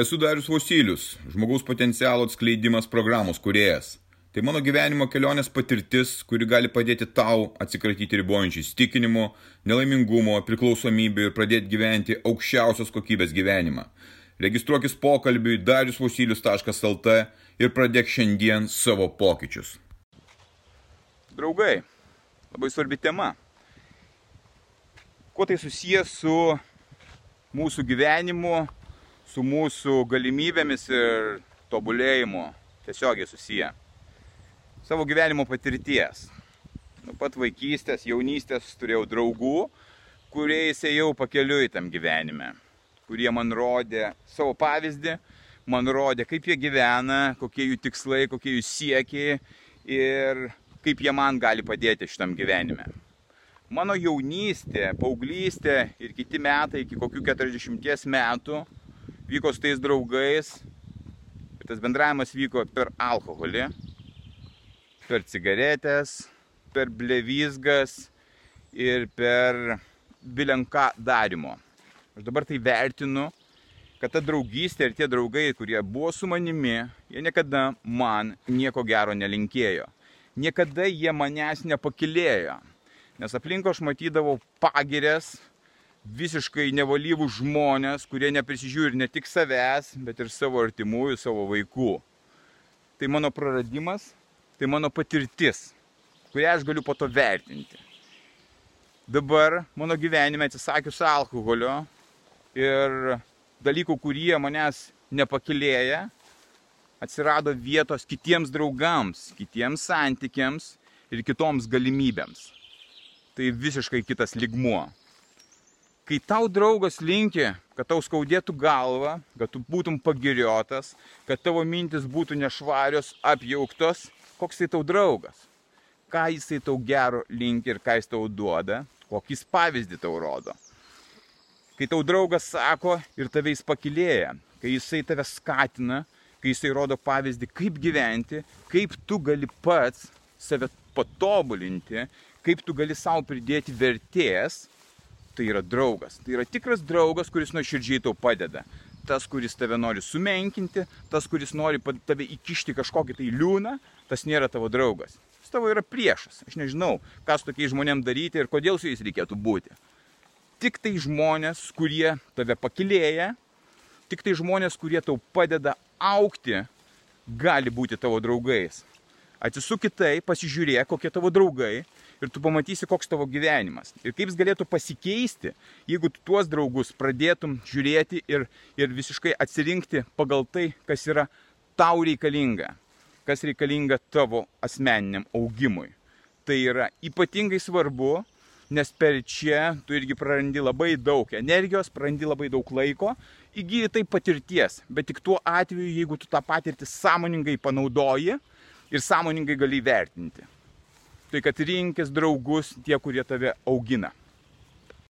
Esu Darius Vosilius, žmogaus potencialo atskleidimas programos kuriejas. Tai mano gyvenimo kelionės patirtis, kuri gali padėti tau atsikratyti ribojančių įstikinimų, nelaimingumo, priklausomybių ir pradėti gyventi aukščiausios kokybės gyvenimą. Registruokis pokalbiui dariusvosilius.lt ir pradėk šiandien savo pokyčius. Draugai, labai svarbi tema. Kuo tai susijęs su mūsų gyvenimu, su mūsų galimybėmis ir tobulėjimu tiesiogiai susiję. Savo gyvenimo patirties. Nuo pat vaikystės, jaunystės turėjau draugų, kuriais ėjau pakeliui tam gyvenime, kurie man rodė savo pavyzdį, man rodė, kaip jie gyvena, kokie jų tikslai, kokie jų siekiai ir kaip jie man gali padėti šitam gyvenime. Mano jaunystė, paauglystė ir kiti metai iki kokių 40 metų vyko su tais draugais. Ir tas bendravimas vyko per alkoholį, per cigaretės, per blevizgas ir per bilenką darimo. Aš dabar tai vertinu, kad ta draugystė ir tie draugai, kurie buvo su manimi, jie niekada man nieko gero nelinkėjo. Niekada jie manęs nepakilėjo. Nes aplinko aš matydavau pagirės, visiškai nevalyvų žmonės, kurie neprisižiūri ne tik savęs, bet ir savo artimųjų, savo vaikų. Tai mano praradimas, tai mano patirtis, kurią aš galiu po to vertinti. Dabar mano gyvenime atsisakius alkoholio ir dalykų, kurie manęs nepakilėja, atsirado vietos kitiems draugams, kitiems santykiams ir kitoms galimybėms. Tai visiškai kitas ligmuo kai tau draugas linki, kad tau skaudėtų galvą, kad tu būtum pagiriotas, kad tavo mintis būtų nešvarios, apjauktos, koks tai tau draugas? Ką jisai tau gero linki ir ką jis tau duoda, kokį pavyzdį tau rodo. Kai tau draugas sako ir tave jis pakilėja, kai jisai tave skatina, kai jisai rodo pavyzdį, kaip gyventi, kaip tu gali pats save patobulinti, kaip tu gali savo pridėti vertės, tai yra draugas. Tai yra tikras draugas, kuris nuoširdžiai tau padeda. Tas, kuris tave nori sumenkinti, tas, kuris nori tave įkišti kažkokį tai liūną, tas nėra tavo draugas. Jis tavo yra priešas. Aš nežinau, ką su tokiais žmonėm daryti ir kodėl su jais reikėtų būti. Tik tai žmonės, kurie tave pakilėja, tik tai žmonės, kurie tau padeda aukti, gali būti tavo draugais. Atsisuk kitai, pasižiūrėk, kokie tavo draugai ir tu pamatysi, koks tavo gyvenimas. Ir kaip jis galėtų pasikeisti, jeigu tu tuos draugus pradėtum žiūrėti ir, ir visiškai atsirinkti pagal tai, kas yra tau reikalinga, kas reikalinga tavo asmeniniam augimui. Tai yra ypatingai svarbu, nes per čia tu irgi prarandi labai daug energijos, prarandi labai daug laiko, įgyji tai patirties, bet tik tuo atveju, jeigu tu tą patirtį sąmoningai panaudoji ir sąmoningai gali vertinti tai kad rinkis draugus tie, kurie tave augina.